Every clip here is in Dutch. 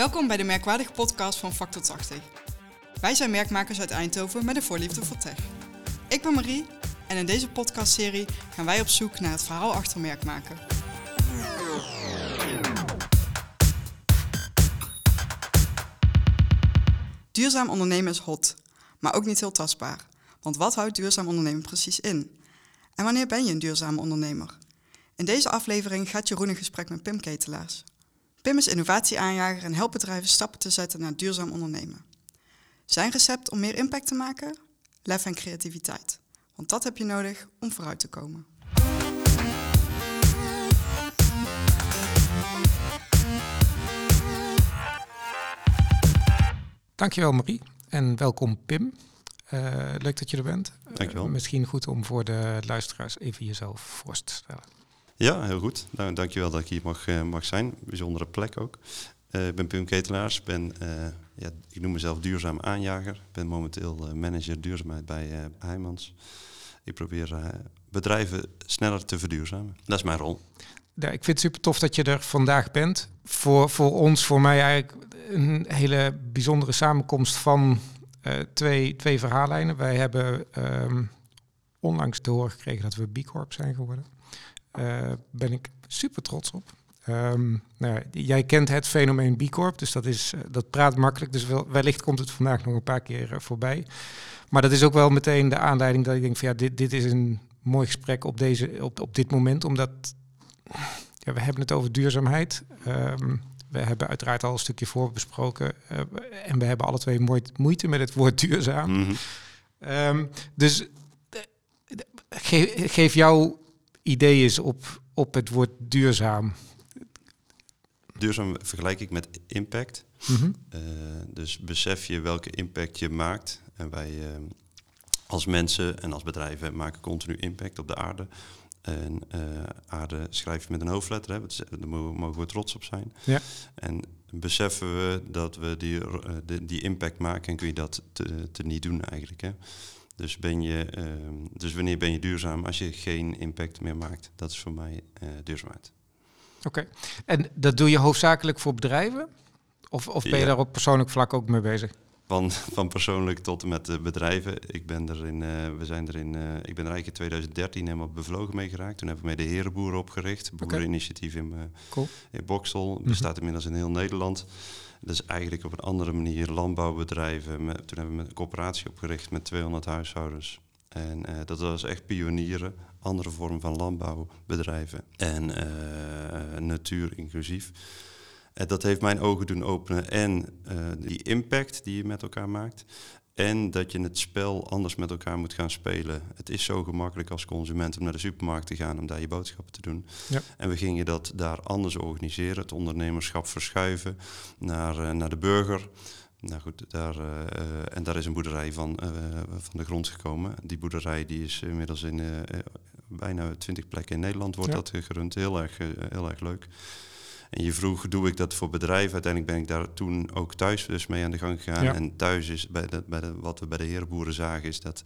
Welkom bij de merkwaardige podcast van Factor 80. Wij zijn merkmakers uit Eindhoven met een voorliefde voor tech. Ik ben Marie en in deze podcastserie gaan wij op zoek naar het verhaal achter merkmaken. Duurzaam ondernemen is hot, maar ook niet heel tastbaar. Want wat houdt duurzaam ondernemen precies in? En wanneer ben je een duurzame ondernemer? In deze aflevering gaat Jeroen in gesprek met Pim Ketelaars. Pim is innovatieaanjager en helpt bedrijven stappen te zetten naar duurzaam ondernemen. Zijn recept om meer impact te maken? Lef en creativiteit. Want dat heb je nodig om vooruit te komen. Dankjewel Marie en welkom Pim. Uh, leuk dat je er bent. Dankjewel. Uh, misschien goed om voor de luisteraars even jezelf voor te stellen. Ja, heel goed. Nou, dankjewel dat ik hier mag, uh, mag zijn. Bijzondere plek ook. ik ben Pim Ketelaars. Ben, ja, ik noem mezelf duurzaam aanjager. Ik ben momenteel manager duurzaamheid bij Heijmans. Ik probeer bedrijven sneller te verduurzamen. Dat is mijn rol. Ik vind het super tof dat je er vandaag bent. Voor, voor ons, voor mij eigenlijk een hele bijzondere samenkomst van twee, twee verhaallijnen. Wij hebben um, onlangs te horen gekregen dat we B Corp zijn geworden. Uh, ben ik super trots op. Um, nou, jij kent het fenomeen B Corp, dus dat, is, uh, dat praat makkelijk. Dus wel, wellicht komt het vandaag nog een paar keer voorbij. Maar dat is ook wel meteen de aanleiding dat ik denk van ja, dit, dit is een mooi gesprek op, deze, op, op dit moment. Omdat ja, we hebben het over duurzaamheid. Um, we hebben uiteraard al een stukje voorbesproken. Uh, en we hebben alle twee moeite met het woord duurzaam. Mm -hmm. um, dus ge geef jouw ideeën op, op het woord duurzaam. Duurzaam vergelijk ik met impact. Mm -hmm. uh, dus besef je welke impact je maakt. En wij uh, als mensen en als bedrijven maken continu impact op de aarde. En uh, aarde schrijf je met een hoofdletter, hè. daar mogen we trots op zijn. Ja. En beseffen we dat we die, de, die impact maken en kun je dat te, te niet doen eigenlijk. Hè. Dus, ben je, uh, dus wanneer ben je duurzaam als je geen impact meer maakt? Dat is voor mij duurzaamheid. Oké, okay. en dat doe je hoofdzakelijk voor bedrijven? Of, of ben je ja. daar op persoonlijk vlak ook mee bezig? Van, van persoonlijk tot en met de bedrijven. Ik ben er in, uh, we zijn er in, uh, ik ben er eigenlijk in 2013 helemaal bevlogen mee geraakt. Toen hebben we mee de Herenboeren opgericht. Boereninitiatief in, uh, cool. in Boksel. Mm -hmm. Bestaat inmiddels in heel Nederland. Dat is eigenlijk op een andere manier landbouwbedrijven. Toen hebben we een coöperatie opgericht met 200 huishoudens. En dat was echt pionieren. Andere vorm van landbouwbedrijven. En natuur inclusief. Dat heeft mijn ogen doen openen. En uh, die impact die je met elkaar maakt. En dat je het spel anders met elkaar moet gaan spelen. Het is zo gemakkelijk als consument om naar de supermarkt te gaan om daar je boodschappen te doen. Ja. En we gingen dat daar anders organiseren. Het ondernemerschap verschuiven naar, uh, naar de burger. Nou goed, daar, uh, en daar is een boerderij van, van de grond gekomen. Die boerderij die is inmiddels in bijna twintig plekken in Nederland wordt ja. dat gerund. Heel erg, heel erg leuk. En je vroeg, doe ik dat voor bedrijven? Uiteindelijk ben ik daar toen ook thuis dus mee aan de gang gegaan. Ja. En thuis is, bij de, bij de, wat we bij de herenboeren zagen, is dat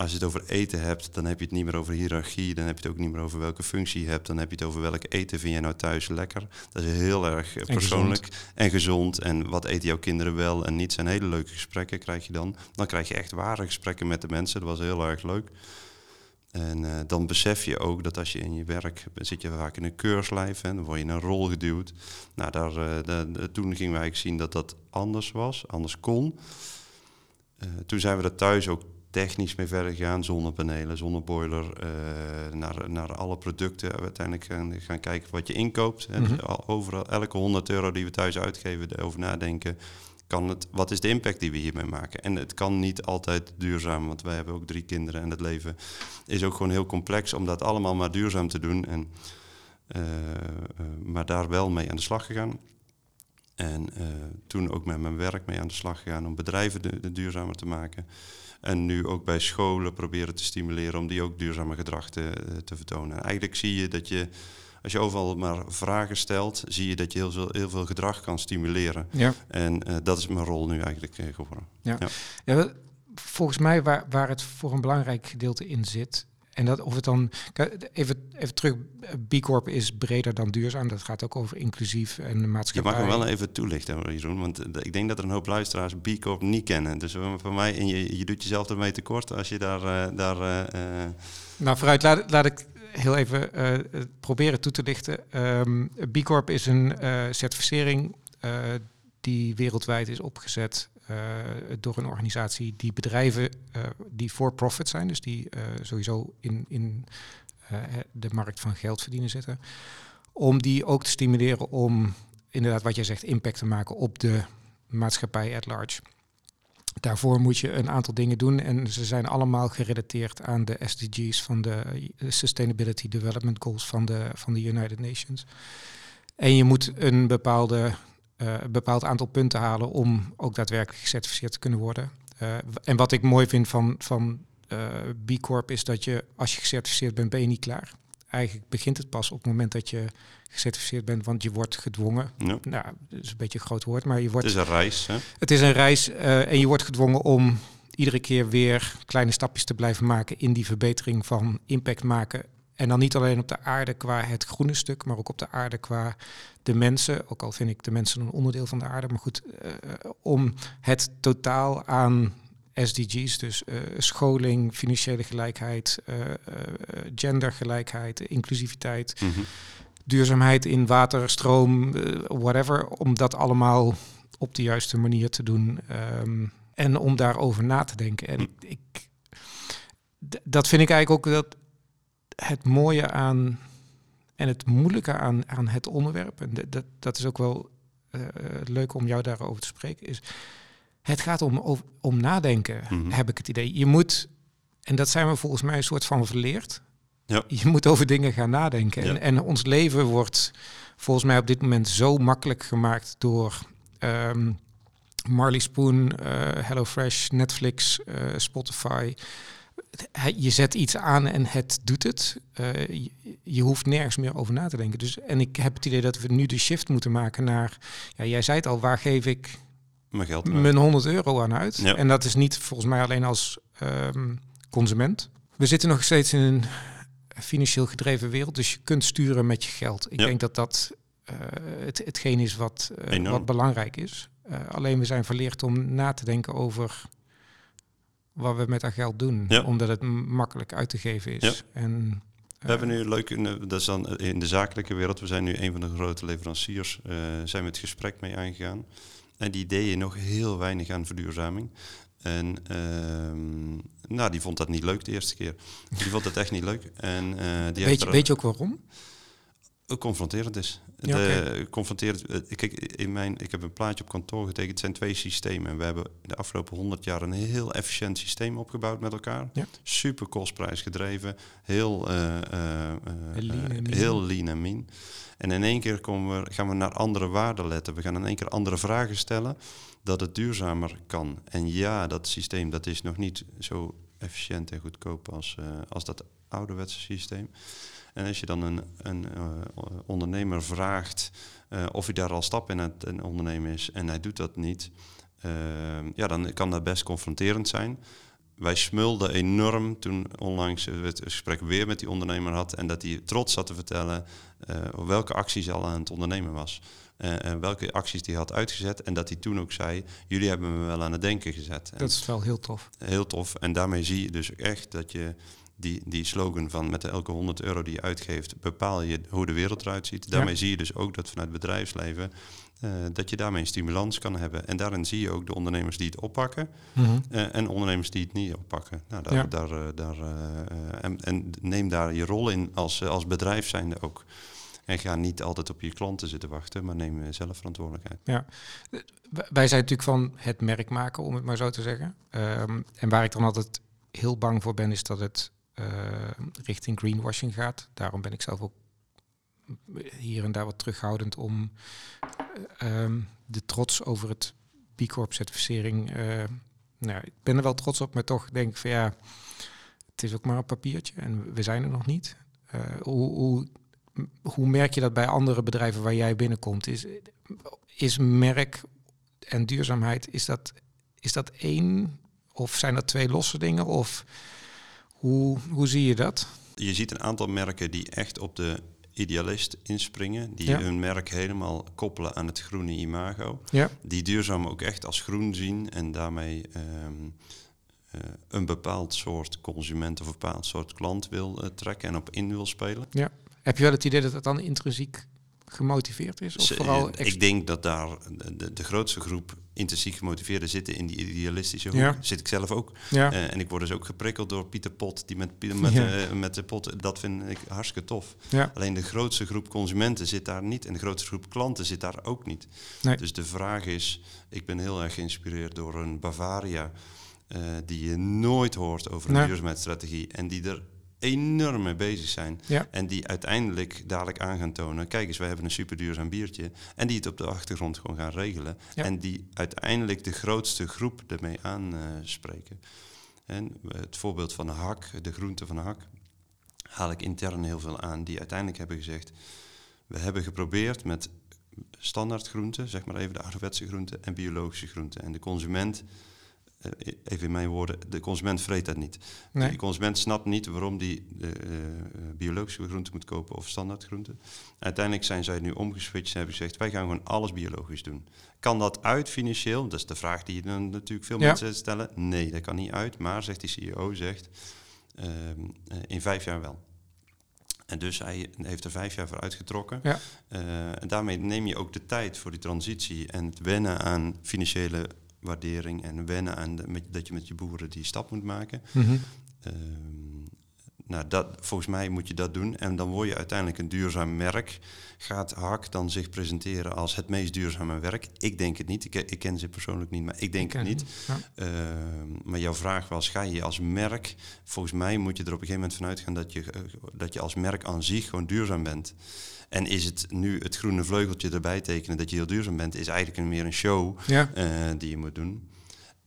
als je het over eten hebt, dan heb je het niet meer over hiërarchie. Dan heb je het ook niet meer over welke functie je hebt. Dan heb je het over welk eten vind je nou thuis lekker. Dat is heel erg en persoonlijk gezond. en gezond. En wat eten jouw kinderen wel en niet. zijn hele leuke gesprekken krijg je dan. Dan krijg je echt ware gesprekken met de mensen. Dat was heel erg leuk. En uh, dan besef je ook dat als je in je werk zit je vaak in een keurslijf en dan word je in een rol geduwd. Nou, daar, uh, de, de, toen gingen wij zien dat dat anders was, anders kon. Uh, toen zijn we er thuis ook technisch mee verder gegaan, zonnepanelen, zonneboiler, naar, naar alle producten. Uiteindelijk gaan, gaan kijken wat je inkoopt. Mm -hmm. overal, elke 100 euro die we thuis uitgeven, erover nadenken kan het, wat is de impact die we hiermee maken? En het kan niet altijd duurzaam, want wij hebben ook drie kinderen en het leven is ook gewoon heel complex om dat allemaal maar duurzaam te doen. En, uh, uh, maar daar wel mee aan de slag gegaan. En uh, toen ook met mijn werk mee aan de slag gegaan om bedrijven de, duurzamer te maken. En nu ook bij scholen proberen te stimuleren om die ook duurzame gedrag te, vertonen. En eigenlijk zie je dat je als je overal maar vragen stelt, zie je dat je heel veel, heel veel gedrag kan stimuleren. Ja. En uh, dat is mijn rol nu eigenlijk uh, geworden. Ja. Ja. ja. volgens mij waar, waar het voor een belangrijk gedeelte in zit, En dat of het dan even, even terug, B Corp is breder dan duurzaam. Dat gaat ook over inclusief en maatschappij. Je mag hem wel even toelichten, Jeroen, want ik denk dat er een hoop luisteraars B Corp niet kennen. Dus voor mij, en je, je doet jezelf ermee tekort als je daar. daar Nou, vooruit, laat, laat ik heel even proberen toe te lichten. Um, B Corp is een certificering die wereldwijd is opgezet door een organisatie die bedrijven die for profit zijn, dus die sowieso in, in de markt van geld verdienen zitten, om die ook te stimuleren om inderdaad wat jij zegt impact te maken op de maatschappij at large. Daarvoor moet je een aantal dingen doen en ze zijn allemaal gerelateerd aan de SDG's van de Sustainability Development Goals van de, van de United Nations. En je moet een bepaalde een bepaald aantal punten halen om ook daadwerkelijk gecertificeerd te kunnen worden. Uh, en wat ik mooi vind van, van B Corp is dat je, als je gecertificeerd bent, ben je niet klaar. Eigenlijk begint het pas op het moment dat je gecertificeerd bent, want je wordt gedwongen. Ja. Nou, dat is een beetje een groot woord, maar je wordt. Het is een reis. Hè? Het is een reis en je wordt gedwongen om iedere keer weer kleine stapjes te blijven maken in die verbetering van impact maken en dan niet alleen op de aarde qua het groene stuk, maar ook op de aarde qua de mensen. Ook al vind ik de mensen een onderdeel van de aarde. Maar goed, uh, om het totaal aan SDG's, dus uh, scholing, financiële gelijkheid, gendergelijkheid, inclusiviteit, mm -hmm. duurzaamheid in water, stroom, whatever, om dat allemaal op de juiste manier te doen. Um, en om daarover na te denken. En ik, ik dat vind ik eigenlijk ook dat het mooie aan en het moeilijke aan, aan het onderwerp, en dat, dat is ook wel uh, leuk om jou daarover te spreken, is het gaat om, om nadenken, mhm. heb ik het idee. Je moet, en dat zijn we volgens mij een soort van verleerd, ja. je moet over dingen gaan nadenken. En, en, ons leven wordt volgens mij op dit moment zo makkelijk gemaakt door um, Marley Spoon, uh, HelloFresh, Netflix, uh, Spotify je zet iets aan en het doet het. Uh, je, hoeft nergens meer over na te denken. Dus, en ik heb het idee dat we nu de shift moeten maken naar... Ja, jij zei het al, waar geef ik mijn, geld mijn 100 euro aan uit? En dat is niet volgens mij alleen als um, consument. We zitten nog steeds in een financieel gedreven wereld. Dus je kunt sturen met je geld. Ik denk dat dat uh, het, hetgeen is wat, uh, wat belangrijk is. alleen we zijn verleerd om na te denken over wat we met dat geld doen. Omdat het makkelijk uit te geven is. En, we hebben nu leuk, in de, dat is dan in de zakelijke wereld, we zijn nu een van de grote leveranciers, uh, zijn we het gesprek mee aangegaan. En die deden nog heel weinig aan verduurzaming. En uh, nou, die vond dat niet leuk de eerste keer. Die vond het echt niet leuk. En, uh, die weet, je, weet je ook waarom? confronterend is. Ja, de, confronterend, eh, kijk, in mijn, ik heb een plaatje op kantoor getekend. Het zijn twee systemen. En we hebben de afgelopen 100 jaar een heel efficiënt systeem opgebouwd met elkaar. Ja. Super kostprijs gedreven. Heel, uh, uh, heel lean en mean. En in één keer komen we, gaan we naar andere waarden letten. We gaan in één keer andere vragen stellen. Dat het duurzamer kan. En ja, dat systeem dat is nog niet zo efficiënt en goedkoop als, als dat ouderwetse systeem. En als je dan een, een uh, ondernemer vraagt uh, of hij daar al stap in het in ondernemen is en hij doet dat niet, uh, ja, dan kan dat best confronterend zijn. Wij smulden enorm toen onlangs het gesprek weer met die ondernemer had en dat hij trots zat te vertellen welke acties hij al aan het ondernemen was. en welke acties hij had uitgezet. En dat hij toen ook zei, jullie hebben me wel aan het denken gezet. Dat is wel heel tof. Heel tof. En daarmee zie je dus echt dat je die, die slogan van met elke 100 euro die je uitgeeft, bepaal je hoe de wereld eruit ziet. Daarmee zie je dus ook dat vanuit het bedrijfsleven, uh, dat je daarmee een stimulans kan hebben. En daarin zie je ook de ondernemers die het oppakken uh, en ondernemers die het niet oppakken. Nou, daar, daar, uh, daar, en, en, neem daar je rol in als, als bedrijf zijnde ook. En ga niet altijd op je klanten zitten wachten, maar neem zelf verantwoordelijkheid. Ja, wij zijn natuurlijk van het merk maken, om het maar zo te zeggen. Um, en waar ik dan altijd heel bang voor ben, is dat het richting greenwashing gaat. Daarom ben ik zelf ook hier en daar wat terughoudend om uh, um, de trots over het B Corp certificering. Uh, nou, ik ben er wel trots op, maar toch denk ik van ja, het is ook maar een papiertje en we zijn er nog niet. hoe, hoe, hoe merk je dat bij andere bedrijven waar jij binnenkomt? Is, is merk en duurzaamheid, is dat, is dat één of zijn dat twee losse dingen? Of Hoe, hoe zie je dat? Je ziet een aantal merken die echt op de idealist inspringen, die Ja. hun merk helemaal koppelen aan het groene imago, Ja, die duurzaam ook echt als groen zien en daarmee ehm, eh, een bepaald soort consument of een bepaald soort klant wil eh, trekken en op in wil spelen. heb je wel het idee dat het dan intrinsiek gemotiveerd is? Of vooral ik denk dat daar de, de grootste groep intrinsiek gemotiveerden zitten in die idealistische hoek. Ja. Zit ik zelf ook. ja. Eh, en ik word dus ook geprikkeld door Pieter Pot, die met, met, Ja. eh, met de pot, dat vind ik hartstikke tof. Alleen de grootste groep consumenten zit daar niet en de grootste groep klanten zit daar ook niet. Nee. Dus de vraag is, ik ben heel erg geïnspireerd door een Bavaria eh, die je nooit hoort over een Nee. duurzaamheidsstrategie en die er enorm mee bezig zijn. Ja. En die uiteindelijk dadelijk aan gaan tonen, kijk eens, wij hebben een super duurzaam biertje. En die het op de achtergrond gewoon gaan regelen. Ja. En die uiteindelijk de grootste groep ermee aanspreken. en het voorbeeld van de hak, de groente van de hak, haal ik intern heel veel aan. Die uiteindelijk hebben gezegd, we hebben geprobeerd met standaard groenten, zeg maar even de ouderwetse groenten en biologische groenten. En de consument, even in mijn woorden, de consument vreet dat niet. Nee. De consument snapt niet waarom die eh, eh, biologische groenten moet kopen of standaard groenten. Uiteindelijk zijn zij nu omgeswitcht en hebben gezegd, wij gaan gewoon alles biologisch doen. Kan dat uit financieel? Dat is de vraag die dan natuurlijk veel Ja. mensen stellen. Nee, dat kan niet uit. Maar, zegt die CEO, zegt, ehm, eh, in vijf jaar wel. En dus hij heeft er vijf jaar voor uitgetrokken. Ja. Eh, en daarmee neem je ook de tijd voor die transitie en het wennen aan financiële waardering en wennen aan de, met, dat je met je boeren die stap moet maken. Mhm. Ehm, nou, dat, volgens mij moet je dat doen en dan word je uiteindelijk een duurzaam merk. Gaat Hak dan zich presenteren als het meest duurzame werk? Ik denk het niet. Ik, ik ken ze persoonlijk niet, maar ik denk Ik het niet. Ja. Ehm, maar jouw vraag was, ga je als merk... Volgens mij moet je er op een gegeven moment van uitgaan dat je, eh, dat je als merk aan zich gewoon duurzaam bent. En is het nu het groene vleugeltje erbij tekenen dat je heel duurzaam bent, is eigenlijk een- meer een show Ja. eh, die je moet doen.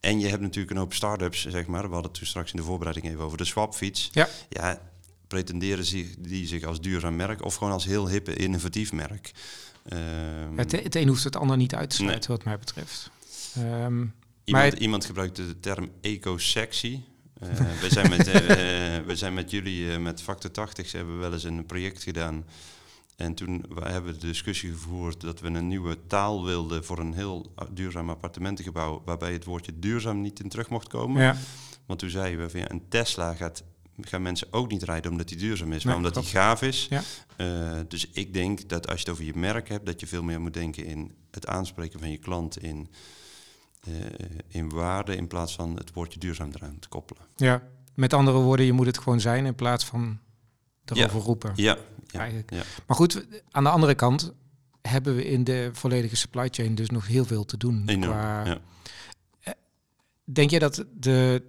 En je hebt natuurlijk een hoop start-ups, zeg maar. We hadden het toen straks in de voorbereiding even over de swapfiets. Ja. Ja, pretenderen zich, die zich als duurzaam merk of gewoon als heel hippe, innovatief merk. Ehm, Het, het een hoeft het ander niet uit te sluiten, wat mij betreft. Ehm, Iemand, Maar- iemand gebruikte de term eco-sexy. Eh, we, zijn met, eh, we zijn met jullie, eh, met Factor 80, ze hebben wel eens een project gedaan. En toen we hebben we de discussie gevoerd dat we een nieuwe taal wilden voor een heel duurzaam appartementengebouw, waarbij het woordje duurzaam niet in terug mocht komen. ja. Want toen zeiden we van ja, een Tesla gaat, gaan mensen ook niet rijden omdat die duurzaam is, maar omdat die gaaf is. Ja. Eh, dus ik denk dat als je het over je merk hebt, dat je veel meer moet denken in het aanspreken van je klant in, eh, in waarde in plaats van het woordje duurzaam eraan te koppelen. ja, met andere woorden, je moet het gewoon zijn in plaats van erover roepen. Ja, ja, Eigenlijk. ja. Maar goed, aan de andere kant hebben we in de volledige supply chain dus nog heel veel te doen. enorm. qua- Ja. Denk je dat, de,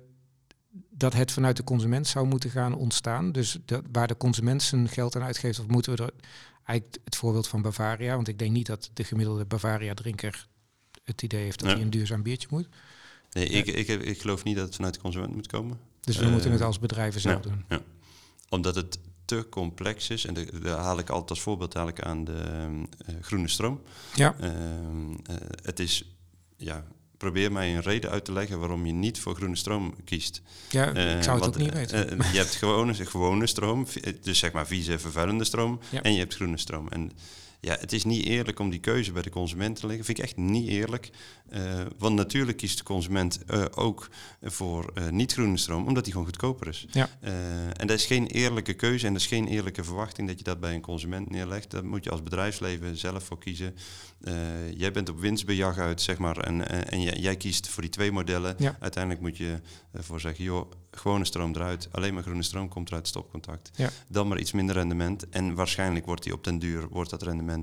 dat het vanuit de consument zou moeten gaan ontstaan? Dus dat, waar de consument zijn geld aan uitgeeft, of moeten we er eigenlijk het voorbeeld van Bavaria? Want ik denk niet dat de gemiddelde Bavaria-drinker het idee heeft dat Ja. hij een duurzaam biertje moet. Nee, ik, ik, ik geloof niet dat het vanuit de consument moet komen. Dus we Eh, moeten het als bedrijven zelf ja. doen. Omdat het te complex is. En daar haal ik altijd als voorbeeld haal ik aan de eh, groene stroom. Ja, Ehm, eh, het is, ja, probeer mij een reden uit te leggen waarom je niet voor groene stroom kiest. ja Eh, ik zou het want, ook niet eh, weten. eh, je hebt gewone, gewone stroom, dus zeg maar vieze vervuilende stroom. Ja. En je hebt groene stroom. En ja, het is niet eerlijk om die keuze bij de consument te leggen. Vind ik echt niet eerlijk. Eh, want natuurlijk kiest de consument eh, ook voor eh, niet-groene stroom, omdat die gewoon goedkoper is. Ja. En dat is geen eerlijke keuze en dat is geen eerlijke verwachting dat je dat bij een consument neerlegt. Daar moet je als bedrijfsleven zelf voor kiezen. Jij bent op winstbejag uit, zeg maar, en, en, en jij, jij kiest voor die twee modellen. Ja. Uiteindelijk moet je ervoor zeggen, joh, gewone stroom eruit, alleen maar groene stroom komt eruit stopcontact. Ja. Dan maar iets minder rendement. En waarschijnlijk wordt die op den duur, wordt dat rendement,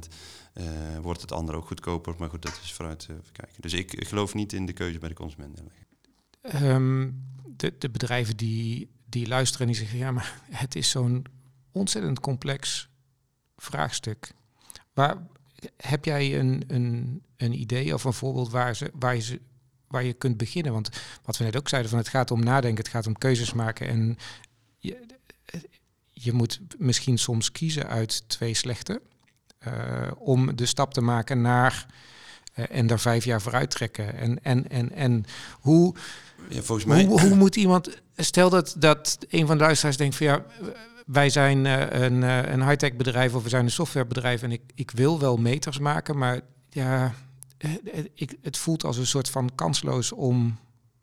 eh, wordt het andere ook goedkoper. Maar goed, dat is vooruit even kijken. Dus ik, geloof niet in de keuze bij de consument. Ehm, de, de bedrijven die, die luisteren en die zeggen, ja, maar het is zo'n ontzettend complex vraagstuk. Waar, heb jij een, een, een idee of een voorbeeld waar, ze, waar, je ze, waar je kunt beginnen? Want wat we net ook zeiden, van het gaat om nadenken, het gaat om keuzes maken. En je, je moet misschien soms kiezen uit twee slechte. Eh, om de stap te maken naar eh, en daar vijf jaar vooruit trekken. En, en, en, en hoe, Ja, volgens mij... hoe, hoe moet iemand... Stel dat, dat een van de luisteraars denkt van ja, wij zijn eh, een, een high-tech bedrijf of we zijn een softwarebedrijf en ik, ik wil wel meters maken, maar ja, ik, het voelt als een soort van kansloos om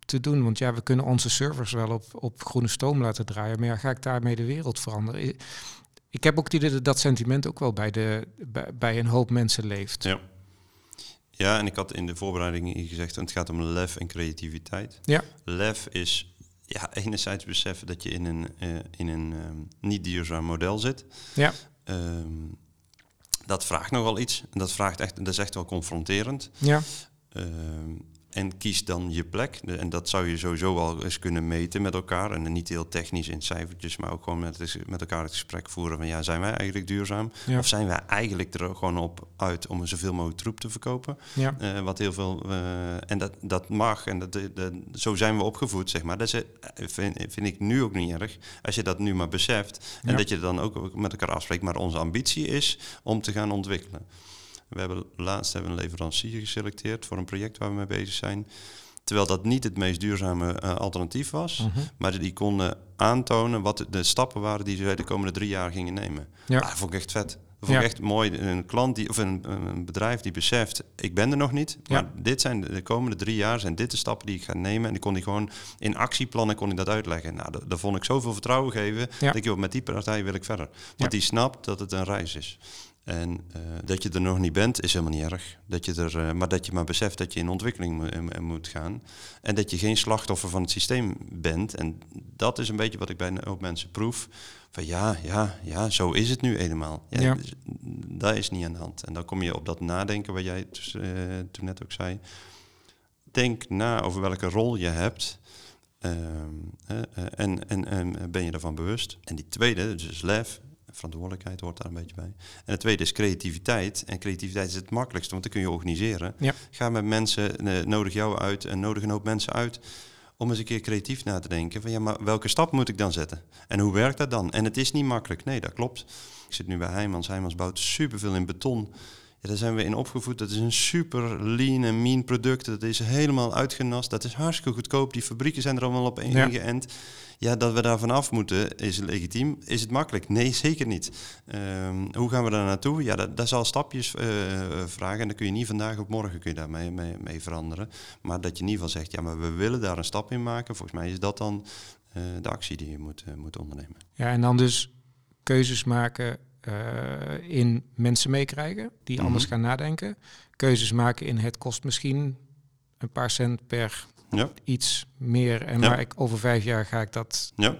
te doen. Want ja, we kunnen onze servers wel op, op groene stoom laten draaien, maar ja, ga ik daarmee de wereld veranderen? Ik heb ook het idee dat dat sentiment ook wel bij, de, bij, bij een hoop mensen leeft. Ja. Ja, en ik had in de voorbereiding gezegd, het gaat om lef en creativiteit. Ja. Lef is ja, enerzijds beseffen dat je in een, eh, in een ehm, niet duurzaam model zit. Ja. Ehm, dat vraagt nogal iets. En dat, vraagt echt, dat is echt wel confronterend. Ja, Ehm, en kies dan je plek. De- En dat zou je sowieso al eens kunnen meten met elkaar. En niet heel technisch in cijfertjes, maar ook gewoon met, met elkaar het gesprek voeren van ja, zijn wij eigenlijk duurzaam? Ja. Of zijn wij eigenlijk er gewoon op uit om zoveel mogelijk troep te verkopen? ja, Eh, wat heel veel. eh, en dat, dat mag. En dat, dat, zo zijn we opgevoed, zeg maar. Dat is, eh, vind, vind ik nu ook niet erg. Als je dat nu maar beseft. En Ja. dat je dan ook met elkaar afspreekt. Maar onze ambitie is om te gaan ontwikkelen. We hebben laatst hebben een leverancier geselecteerd voor een project waar we mee bezig zijn. Terwijl dat niet het meest duurzame eh, alternatief was. Mhm. Maar die konden aantonen wat de, stappen waren die zij de komende drie jaar gingen nemen. Ja. Ah, dat vond ik echt vet. Dat vond ik Ja. echt mooi. Een klant die, of een, een bedrijf die beseft, ik ben er nog niet. Maar Ja. dit zijn de, de komende drie jaar zijn dit de stappen die ik ga nemen. En die kon hij gewoon in actieplannen kon hij dat uitleggen. Nou, dat, dat vond ik zoveel vertrouwen geven. Ja. Dat ik, joh, met die partij wil ik verder. Want die snapt dat het een reis is. En eh, dat je er nog niet bent, is helemaal niet erg. Dat je er, eh, maar dat je maar beseft dat je in ontwikkeling mo- moet gaan. En dat je geen slachtoffer van het systeem bent. En dat is een beetje wat ik bij een hoop mensen proef. Van ja, ja, ja, zo is het nu eenmaal. Ja, Ja. dus, dat is niet aan de hand. En dan kom je op dat nadenken wat jij dus, eh, toen net ook zei. Denk na over welke rol je hebt. Ehm, eh, eh, en, en, en ben je daarvan bewust? En die tweede, dus lef, verantwoordelijkheid hoort daar een beetje bij. En het tweede is creativiteit. En creativiteit is het makkelijkste, want dan kun je organiseren. Ja. Ga met mensen, eh, nodig jou uit en nodig een hoop mensen uit om eens een keer creatief na te denken van ja, maar welke stap moet ik dan zetten? En hoe werkt dat dan? En het is niet makkelijk. Nee, dat klopt. Ik zit nu bij Heijmans. Heijmans bouwt superveel in beton. Ja, daar zijn we in opgevoed. Dat is een super lean en mean product. Dat is helemaal uitgenast. Dat is hartstikke goedkoop. Die fabrieken zijn er allemaal op ingeënt. Ja, dat we daar vanaf moeten, is legitiem. Is het makkelijk? Nee, zeker niet. Ehm, hoe gaan we daar naartoe? Ja, dat, dat zal stapjes eh, vragen. En dan kun je niet vandaag op morgen kun je daarmee mee, mee veranderen. Maar dat je in ieder geval zegt, ja, maar we willen daar een stap in maken. Volgens mij is dat dan eh, de actie die je moet, eh, moet ondernemen. Ja, en dan dus keuzes maken in mensen meekrijgen die Mhm. anders gaan nadenken. Keuzes maken in het kost misschien een paar cent per Ja, iets meer. En Ja. maar ik, over vijf jaar ga ik dat ja.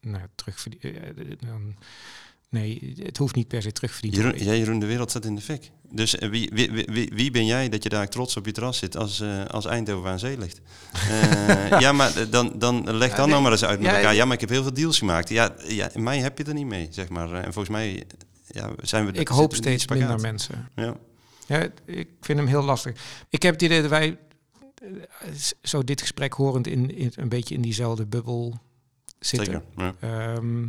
nou, terugverdienen. Eh, dan- nee, het hoeft niet per se terugverdiend te Jeroen, de wereld staat in de fik. Dus eh, wie, wie, wie- wie, ben jij dat je daar trots op je terras zit als, eh, als Eindhoven aan zee ligt? Eh, ja, maar eh, dan, dan leg dan nee, nou maar eens uit met ja, elkaar. Ja, maar ik heb heel veel deals gemaakt. Ja, ja mij heb je er niet mee, zeg maar. En volgens mij ja, zijn we... Ik hoop steeds minder mensen. Ja, Ja, ik vind hem heel lastig. Ik heb het idee dat wij eh, zo dit gesprek horend in, in een beetje in diezelfde bubbel zitten. zeker. Ja. Ehm,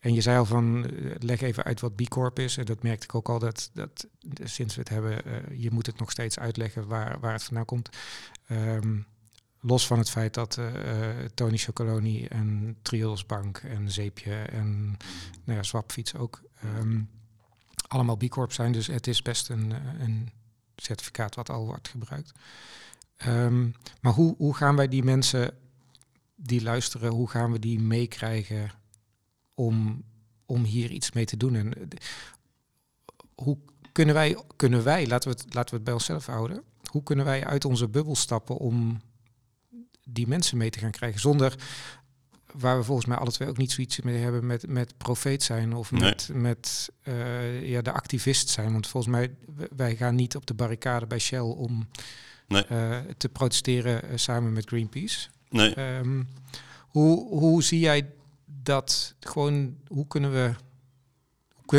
en je zei al van, eh, leg even uit wat B Corp is. En dat merkte ik ook al, dat, dat eh, sinds we het hebben, eh, je moet het nog steeds uitleggen waar, waar het vandaan komt. Ehm, los van het feit dat eh, eh, Tony Chocoloni en Triodos Bank en Zeepje en nou ja, Swapfiets ook ehm, allemaal B Corp zijn. Dus het is best een, eh, een certificaat wat al wordt gebruikt. Ehm, maar hoe, hoe gaan wij die mensen die luisteren, hoe gaan we die meekrijgen om, om hier iets mee te doen? En eh, hoe kunnen wij, kunnen wij laten, we het, laten we het bij onszelf houden, hoe kunnen wij uit onze bubbel stappen om die mensen mee te gaan krijgen zonder waar we volgens mij alle twee ook niet zoiets mee hebben met, met profeet zijn of Nee. met, met eh, ja, de activist zijn. Want volgens mij, wij gaan niet op de barricade bij Shell om Nee. eh, te protesteren eh, samen met Greenpeace. Nee, Ehm, hoe, hoe zie jij dat gewoon, hoe kunnen we,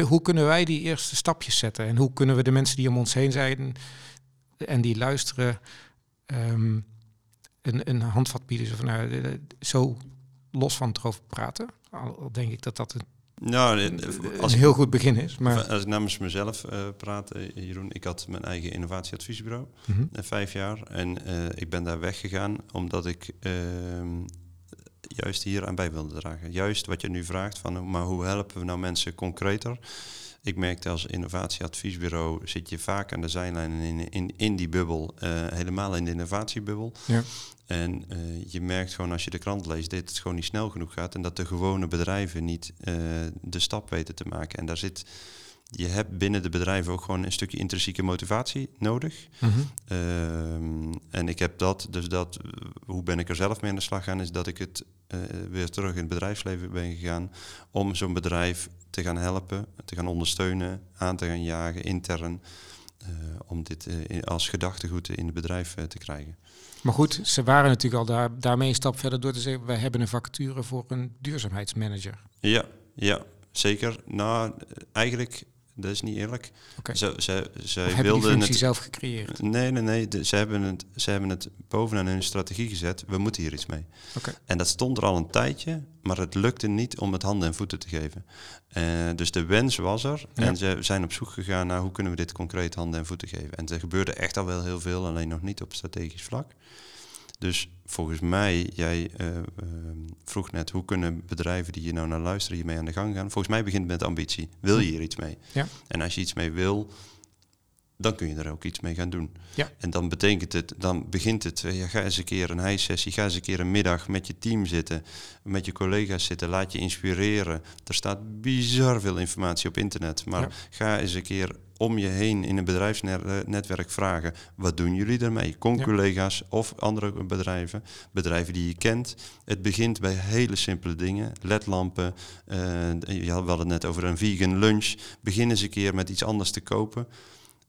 hoe- kunnen wij die eerste stapjes zetten? En hoe kunnen we de mensen die om ons heen zijn en die luisteren, ehm, een, een handvat bieden? Zo, van, nou, eh, zo los van het erover praten. Al al denk ik dat dat een Nou, eh, een als ik, heel goed begin is. Maar, als ik namens mezelf eh, praat, eh, Jeroen, ik had mijn eigen innovatieadviesbureau, eh, vijf jaar. En eh, ik ben daar weggegaan omdat ik ehm, juist hier aan bij wilde dragen. Juist wat je nu vraagt, van, maar hoe helpen we nou mensen concreter? Ik merkte als innovatieadviesbureau zit je vaak aan de zijlijn in, in, in die bubbel, eh, helemaal in de innovatiebubbel. Ja. En eh, je merkt gewoon als je de krant leest dat het gewoon niet snel genoeg gaat en dat de gewone bedrijven niet eh, de stap weten te maken. En daar zit, je hebt binnen de bedrijven ook gewoon een stukje intrinsieke motivatie nodig. Mhm. Ehm, en ik heb dat, dus dat, hoe ben ik er zelf mee aan de slag gaan, is dat ik het weer terug in het bedrijfsleven ben gegaan om zo'n bedrijf te gaan helpen, te gaan ondersteunen, aan te gaan jagen, intern, eh, om dit eh, als gedachtegoed in het bedrijf eh, te krijgen. Maar goed, ze waren natuurlijk al daar, daarmee een stap verder door te zeggen... wij hebben een vacature voor een duurzaamheidsmanager. Ja, ja, zeker. Nou, eigenlijk, dat is niet eerlijk. Ze, ze, Of zij hebben die wilden functie het. zelf gecreëerd? Nee, nee, nee. de- ze, hebben het, ze hebben het bovenaan hun strategie gezet. We moeten hier iets mee. Oké. En dat stond er al een tijdje, maar het lukte niet om het handen en voeten te geven. Eh, dus de wens was er. Ja. En ze zijn op zoek gegaan naar hoe kunnen we dit concreet handen en voeten geven. En er gebeurde echt al wel heel veel, alleen nog niet op strategisch vlak. Dus volgens mij, jij eh, eh, vroeg net, hoe kunnen bedrijven die hier nou naar luisteren hiermee aan de gang gaan? Volgens mij begint het met ambitie. Wil je hier iets mee? Ja. En als je iets mee wil, dan kun je er ook iets mee gaan doen. Ja. En dan betekent het, dan begint het, eh, ja, ga eens een keer een hijsessie, ga eens een keer een middag met je team zitten, met je collega's zitten, laat je inspireren. Er staat bizar veel informatie op internet, maar Ja. ga eens een keer om je heen in een bedrijfsnetwerk vragen, wat doen jullie ermee? Con-collega's of andere bedrijven, bedrijven die je kent. Het begint bij hele simpele dingen, ledlampen, eh, je had- het net over een vegan lunch. Begin eens een keer met iets anders te kopen.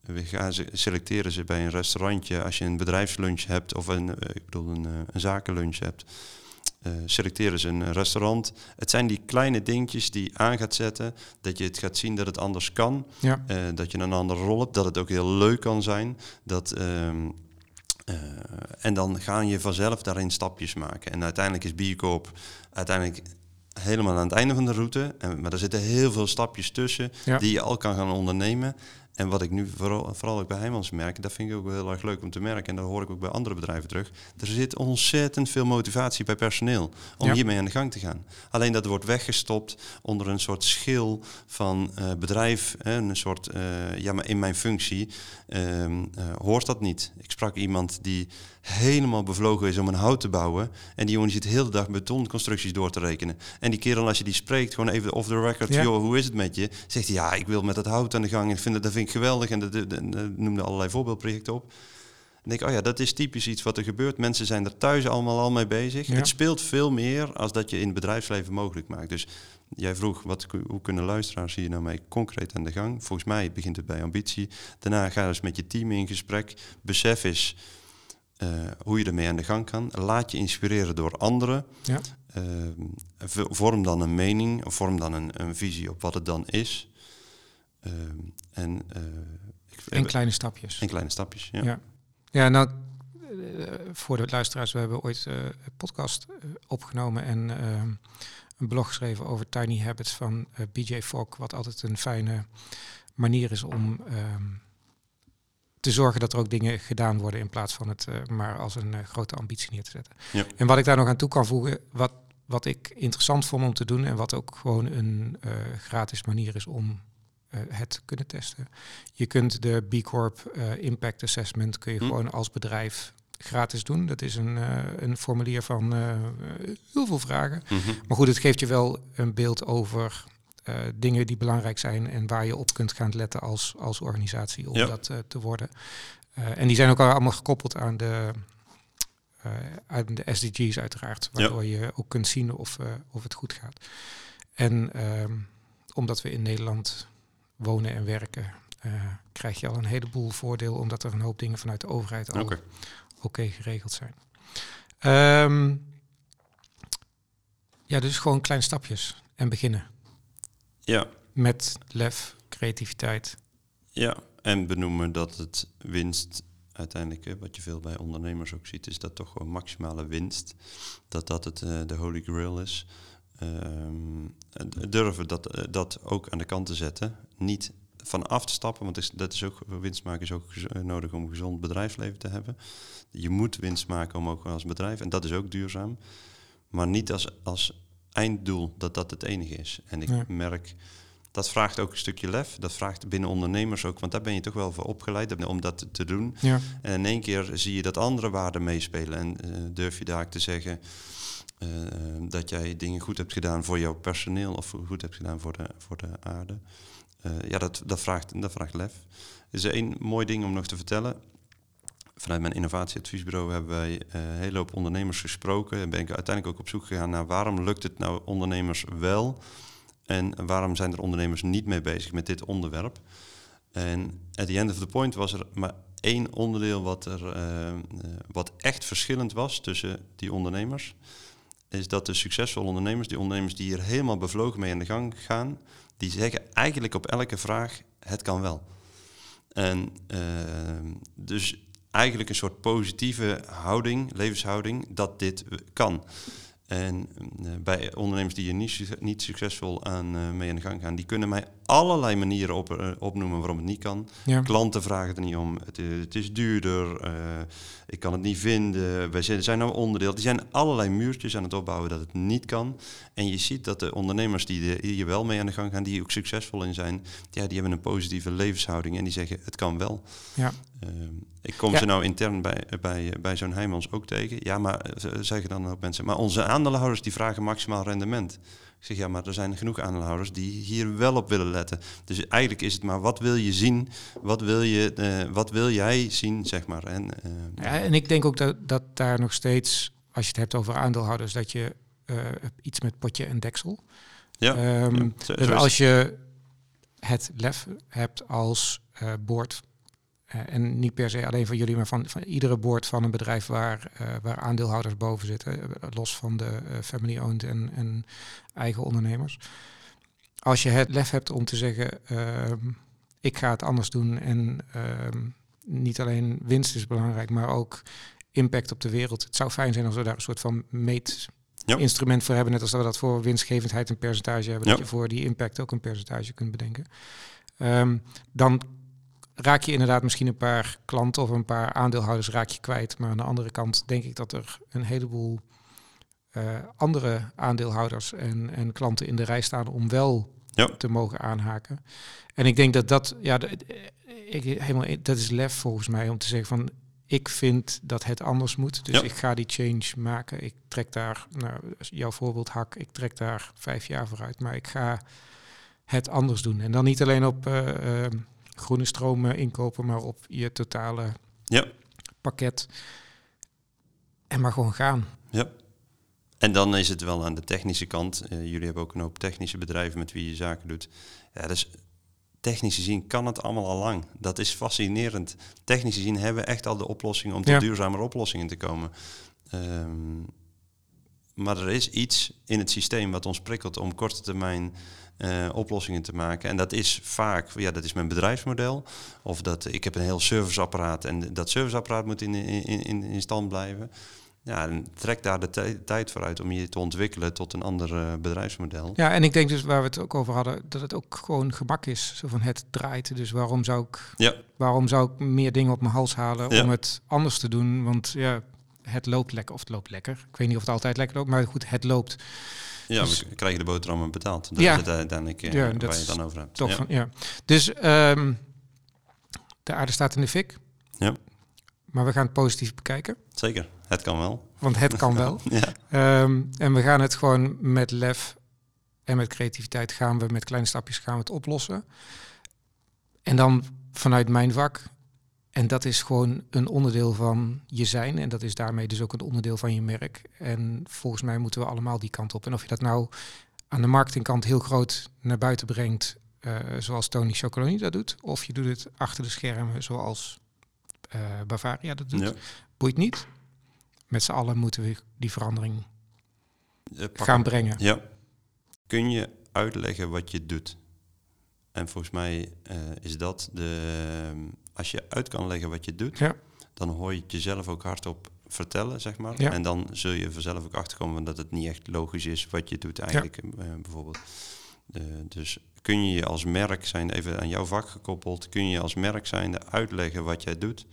We gaan ze, selecteren ze bij een restaurantje. Als je een bedrijfslunch hebt of een, eh, ik bedoel een, eh, een zakenlunch hebt, eh, selecteren ze een restaurant. Het zijn die kleine dingetjes die je aan gaat zetten, dat je het gaat zien dat het anders kan, Ja. eh, dat je een andere rol hebt, dat het ook heel leuk kan zijn. Dat, ehm, eh, en dan ga je vanzelf daarin stapjes maken. En uiteindelijk is B Corp uiteindelijk helemaal aan het einde van de route. En, maar er zitten heel veel stapjes tussen Ja. die je al kan gaan ondernemen. En wat ik nu vooral, vooral ook bij Heijmans merk, dat vind ik ook wel heel erg leuk om te merken. En dat hoor ik ook bij andere bedrijven terug. Er zit ontzettend veel motivatie bij personeel om Ja. hiermee aan de gang te gaan. Alleen dat wordt weggestopt onder een soort schil van eh, bedrijf. Hè, een soort, eh, ja, maar in mijn functie ehm, eh, hoort dat niet. Ik sprak iemand die helemaal bevlogen is om een hout te bouwen. En die jongen die zit de hele dag betonconstructies door te rekenen. En die kerel, als je die spreekt, gewoon even off the record, Ja. joh, hoe is het met je? Zegt hij, ja, ik wil met dat hout aan de gang. En ik vind dat, dat vind ik geweldig. En dat, dat, dat- dat noemde allerlei voorbeeldprojecten op. En denk ik, oh ja, dat is typisch iets wat er gebeurt. Mensen zijn er thuis allemaal al mee bezig. Ja. Het speelt veel meer als dat je in het bedrijfsleven mogelijk maakt. Dus jij vroeg, wat, hoe kunnen luisteraars hier nou mee concreet aan de gang? Volgens mij begint het bij ambitie. Daarna ga eens met je team in gesprek. Besef eens eh, hoe je ermee aan de gang kan. Laat je inspireren door anderen. Ja. Eh, vorm dan een mening, vorm dan een, een visie op wat het dan is. Eh, en, ik, En kleine stapjes. en kleine stapjes. Ja. Ja. Ja, nou, voor de luisteraars, we hebben ooit een podcast opgenomen en een blog geschreven over Tiny Habits van BJ Fogg, wat altijd een fijne manier is om ehm, te zorgen dat er ook dingen gedaan worden in plaats van het eh, maar als een eh, grote ambitie neer te zetten. Ja. En wat ik daar nog aan toe kan voegen, wat, wat ik interessant vond om te doen en wat ook gewoon een eh, gratis manier is om het te kunnen testen. Je kunt de B Corp Impact Assessment kun je Hm. gewoon als bedrijf gratis doen. Dat is een, een formulier van heel veel vragen. Mhm. Maar goed, het geeft je wel een beeld over dingen die belangrijk zijn en waar je op kunt gaan letten als, als organisatie om Ja. dat eh, te worden. Eh, en die zijn ook al allemaal gekoppeld aan de, eh, aan de SDG's uiteraard, Ja. waardoor je ook kunt zien of, eh, of het goed gaat. En ehm, omdat we in Nederland wonen en werken, eh, krijg je al een heleboel voordeel, omdat er een hoop dingen vanuit de overheid al Oké. oké geregeld zijn. Ehm, ja, dus gewoon kleine stapjes en beginnen Ja, met lef, creativiteit. ja, en benoemen dat het winst uiteindelijk, hè, wat je veel bij ondernemers ook ziet, is dat toch gewoon maximale winst. Dat dat het, eh, de holy grail is. ehm, durven dat, eh, dat ook aan de kant te zetten. Niet van af te stappen, want is, dat is ook, winst maken is ook gez- nodig om een gezond bedrijfsleven te hebben. Je moet winst maken om ook als bedrijf, en dat is ook duurzaam. Maar niet als, als einddoel dat dat het enige is. En ik Ja. merk, dat vraagt ook een stukje lef. Dat vraagt binnen ondernemers ook, want daar ben je toch wel voor opgeleid om dat te doen. Ja, En in één keer zie je dat andere waarden meespelen. En eh, durf je daar te zeggen eh, dat jij dingen goed hebt gedaan voor jouw personeel of goed hebt gedaan voor de, voor de aarde. Eh, ja, dat, dat, vraagt, dat vraagt lef. Er is één mooi ding om nog te vertellen. Vanuit mijn innovatieadviesbureau hebben wij eh, een hele hoop ondernemers gesproken. En ben ik uiteindelijk ook op zoek gegaan naar waarom lukt het nou ondernemers wel en waarom zijn er ondernemers niet mee bezig met dit onderwerp. En at the end of the point was er maar één onderdeel wat, er, eh, eh, wat echt verschillend was tussen die ondernemers. Is dat de succesvolle ondernemers, die ondernemers die hier helemaal bevlogen mee aan de gang gaan, die zeggen eigenlijk op elke vraag: het kan wel. En dus eigenlijk een soort positieve houding, levenshouding, dat dit kan. En eh, bij ondernemers die hier niet, niet succesvol aan eh, mee aan de gang gaan, die kunnen mij allerlei manieren op, eh, opnoemen waarom het niet kan. ja. Klanten vragen er niet om. Het, is- het is duurder. ik kan het niet vinden. Wij zijn, zijn nou onderdeel. Die zijn allerlei muurtjes aan het opbouwen dat het niet kan. En je ziet dat de ondernemers die er hier wel mee aan de gang gaan, die ook succesvol in zijn, ja, die hebben een positieve levenshouding en die zeggen het kan wel. Ja. Ik kom Ja. ze nou intern bij, bij, bij zo'n Heijmans ook tegen. Ja, maar ze zeggen dan ook mensen, maar onze aandeelhouders die vragen maximaal rendement. Ik zeg ja, maar er zijn genoeg aandeelhouders die hier wel op willen letten. Dus eigenlijk is het maar wat wil je zien, wat wil, je, eh, wat wil jij zien, zeg maar. En, eh, Ja, en ik denk ook dat, dat daar nog steeds, als je het hebt over aandeelhouders, dat je eh, iets met potje en deksel. ja, ja, zo- dus zo is als je het lef hebt als eh, en niet per se alleen van jullie, maar van, van iedere board van een bedrijf waar, eh, waar aandeelhouders boven zitten, eh, los van de eh, family-owned en, en eigen ondernemers. Als je het lef hebt om te zeggen, ehm, ik ga het anders doen en ehm, niet alleen winst is belangrijk, maar ook impact op de wereld. Het zou fijn zijn als we daar een soort van meet Ja. instrument voor hebben, net als dat we dat voor winstgevendheid een percentage hebben, Ja. dat je voor die impact ook een percentage kunt bedenken. Ehm, dan raak je inderdaad misschien een paar klanten of een paar aandeelhouders raak je kwijt. Maar aan de andere kant denk ik dat er een heleboel eh, andere aandeelhouders en, en klanten in de rij staan om wel Ja. te mogen aanhaken. En ik denk dat dat, ja, de- ik, helemaal, dat is lef volgens mij om te zeggen van ik vind dat het anders moet. Dus Ja. ik ga die change maken. Ik trek daar, nou, jouw voorbeeld hak, ik trek daar vijf jaar vooruit. Maar ik ga het anders doen. En dan niet alleen op eh, eh, groene stromen inkopen, maar op je totale ja, pakket. En maar gewoon gaan. ja. En dan is het wel aan de technische kant. Eh, jullie hebben ook een hoop technische bedrijven met wie je zaken doet. Ja, dus technisch gezien kan het allemaal al lang. Dat is fascinerend. Technisch gezien hebben we echt al de oplossingen om tot Ja. duurzamere oplossingen te komen. Ehm, maar er is iets in het systeem wat ons prikkelt om korte termijn eh, oplossingen te maken. En dat is vaak, ja, dat is mijn bedrijfsmodel. Of dat ik heb een heel serviceapparaat en dat serviceapparaat moet in, in, in, in stand blijven. Ja, en trek daar de tij- tijd voor uit om je te ontwikkelen tot een ander eh, bedrijfsmodel. Ja, en ik denk dus waar we het ook over hadden, dat het ook gewoon gemak is. Zo van het draait. Dus waarom zou ik, Ja. waarom zou ik meer dingen op mijn hals halen Ja. om het anders te doen? Want ja, het loopt lekker. Of het loopt lekker. Ik weet niet of het altijd lekker loopt, maar goed, het loopt. Ja, Dus- we k- krijgen de boterhammen betaald. Dat Ja. is het uiteindelijk eh, Ja, waar dat je het dan over hebt. Toch ja. van, ja. Dus ehm, de aarde staat in de fik. Ja. Maar we gaan het positief bekijken. Zeker, het kan wel. Want het kan wel. Ja, Ehm, en we gaan het gewoon met lef en met creativiteit gaan we met kleine stapjes gaan we het oplossen. En dan vanuit mijn vak. En dat is gewoon een onderdeel van je zijn. En dat is daarmee dus ook een onderdeel van je merk. En volgens mij moeten we allemaal die kant op. En of je dat nou aan de marketingkant heel groot naar buiten brengt, eh, zoals Tony Chocoloni dat doet. Of je doet het achter de schermen, zoals eh, Bavaria dat doet. ja. Boeit niet. Met z'n allen moeten we die verandering Eh, gaan brengen. Ja. Kun je uitleggen wat je doet? En volgens mij is dat de... Als je uit kan leggen wat je doet, Ja. dan hoor je het jezelf ook hardop vertellen, zeg maar. Ja. En dan zul je vanzelf ook achterkomen dat het niet echt logisch is wat je doet eigenlijk, eh, bijvoorbeeld. Eh, dus kun je je als merk zijn, even aan jouw vak gekoppeld, kun je als merk zijn uitleggen wat jij doet.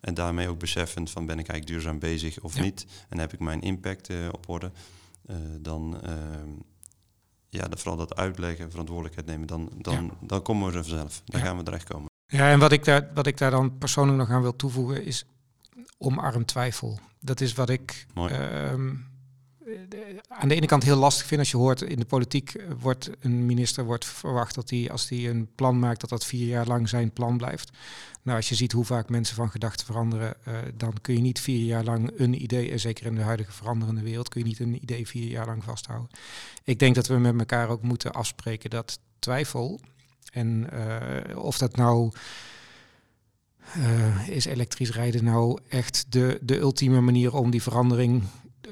En daarmee ook beseffend van ben ik eigenlijk duurzaam bezig of niet. En heb ik mijn impact eh, op orde. Dan, ehm, ja, vooral dat uitleggen, verantwoordelijkheid nemen, dan, dan, dan komen we er vanzelf. Dan gaan we terechtkomen. Ja, en wat ik, daar, wat ik daar dan persoonlijk nog aan wil toevoegen is omarm twijfel. Dat is wat ik ehm, eh, aan de ene kant heel lastig vind als je hoort in de politiek eh, wordt een minister wordt verwacht dat hij als hij een plan maakt dat dat vier jaar lang zijn plan blijft. Nou, als je ziet hoe vaak mensen van gedachten veranderen, eh, dan kun je niet vier jaar lang een idee, en zeker in de huidige veranderende wereld, kun je niet een idee vier jaar lang vasthouden. Ik denk dat we met elkaar ook moeten afspreken dat twijfel en eh, of dat nou eh, is elektrisch rijden nou echt de, de ultieme manier om die verandering,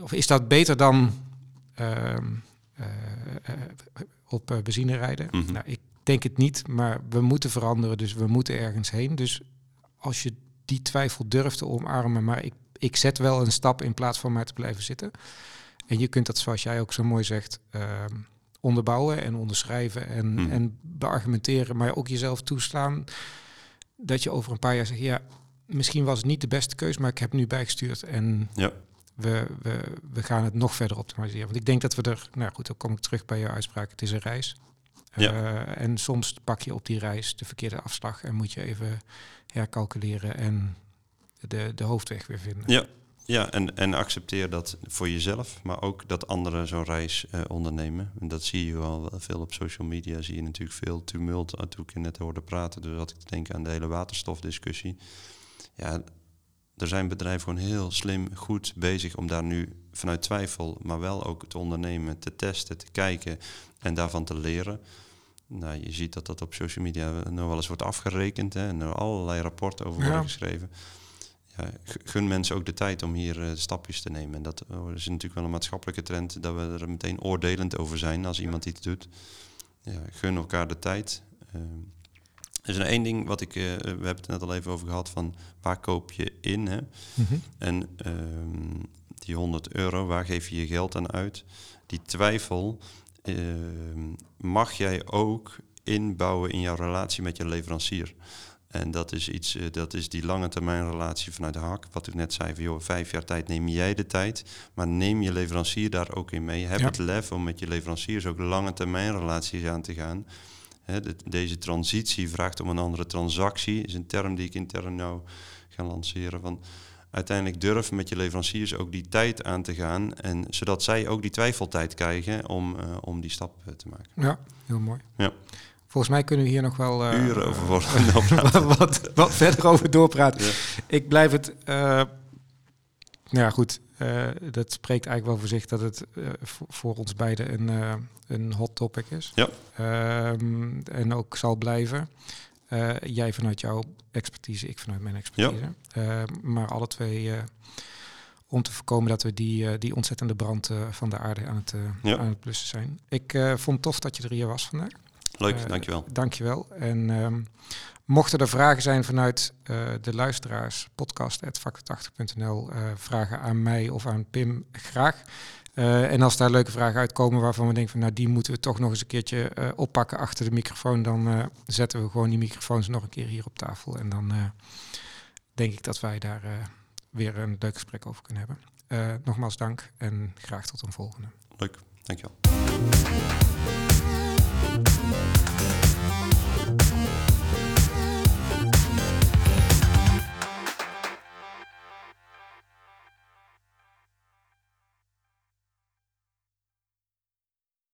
of is dat beter dan ehm, eh, op benzine rijden? Mhm. Nou, ik denk het niet, maar we moeten veranderen, dus we moeten ergens heen. Dus als je die twijfel durft te omarmen, maar ik, ik zet wel een stap in plaats van maar te blijven zitten. En je kunt dat, zoals jij ook zo mooi zegt, ehm, onderbouwen en onderschrijven en, Mhm. en beargumenteren, maar ook jezelf toestaan dat je over een paar jaar zegt, ja, misschien was het niet de beste keus, maar ik heb nu bijgestuurd en Ja. we, we, we gaan het nog verder optimaliseren. Want ik denk dat we er, nou goed, dan kom ik terug bij jouw uitspraak, het is een reis. Ja. Eh, en soms pak je op die reis de verkeerde afslag en moet je even hercalculeren en de, de hoofdweg weer vinden. Ja, ja en, en accepteer dat voor jezelf, maar ook dat anderen zo'n reis eh, ondernemen. En dat zie je wel wel veel op social media, zie je natuurlijk veel tumult. Toen ik je net hoorde praten, dus had ik te denken aan de hele waterstofdiscussie. Ja, er zijn bedrijven gewoon heel slim, goed bezig om daar nu vanuit twijfel, maar wel ook te ondernemen, te testen, te kijken en daarvan te leren. Nou, je ziet dat dat op social media nog wel eens wordt afgerekend hè, en er allerlei rapporten over worden Ja. geschreven. Ja, gun mensen ook de tijd om hier eh, stapjes te nemen. En dat oh, is natuurlijk wel een maatschappelijke trend dat we er meteen oordelend over zijn als iemand iets doet. Ja, gun elkaar de tijd. Ehm, er is een één ding wat ik, eh, we hebben het net al even over gehad, van waar koop je in? Hè? Mhm. En ehm, die 100 euro, waar geef je je geld aan uit? Die twijfel ehm, mag jij ook inbouwen in jouw relatie met je leverancier. En dat is iets, eh, dat is die lange termijn relatie vanuit de hak. Wat ik net zei, van joh, vijf jaar tijd neem jij de tijd. Maar neem je leverancier daar ook in mee. Heb Ja. het lef om met je leveranciers ook lange termijn relaties aan te gaan. De- deze transitie vraagt om een andere transactie. Is een term die ik intern nou ga lanceren. Van uiteindelijk durf met je leveranciers ook die tijd aan te gaan. En zodat zij ook die twijfeltijd krijgen om, eh, om die stap eh, te maken. Ja, heel mooi. Ja. Volgens mij kunnen we hier nog wel eh, Uren over wat, wat, wat verder over doorpraten. Ja. Ik blijf het. eh, nou ja, goed. eh, dat spreekt eigenlijk wel voor zich dat het voor, ons beiden een, een hot topic is. Ja. Ehm, en ook zal blijven. Jij vanuit jouw expertise, ik vanuit mijn expertise. Eh, maar alle twee om te voorkomen dat we die, die ontzettende brand van de aarde aan het, Ja. aan het blussen zijn. Ik vond het tof dat je er hier was vandaag. Leuk, Eh, dankjewel. Dankjewel. En ehm, mochten er vragen zijn vanuit eh, de luisteraars, podcast.factor80.nl, eh, vragen aan mij of aan Pim, graag. En als daar leuke vragen uitkomen waarvan we denken van nou die moeten we toch nog eens een keertje oppakken achter de microfoon, dan zetten we gewoon die microfoons nog een keer hier op tafel. En dan denk ik dat wij daar weer een leuk gesprek over kunnen hebben. Nogmaals dank en graag tot een volgende. Leuk, dankjewel. you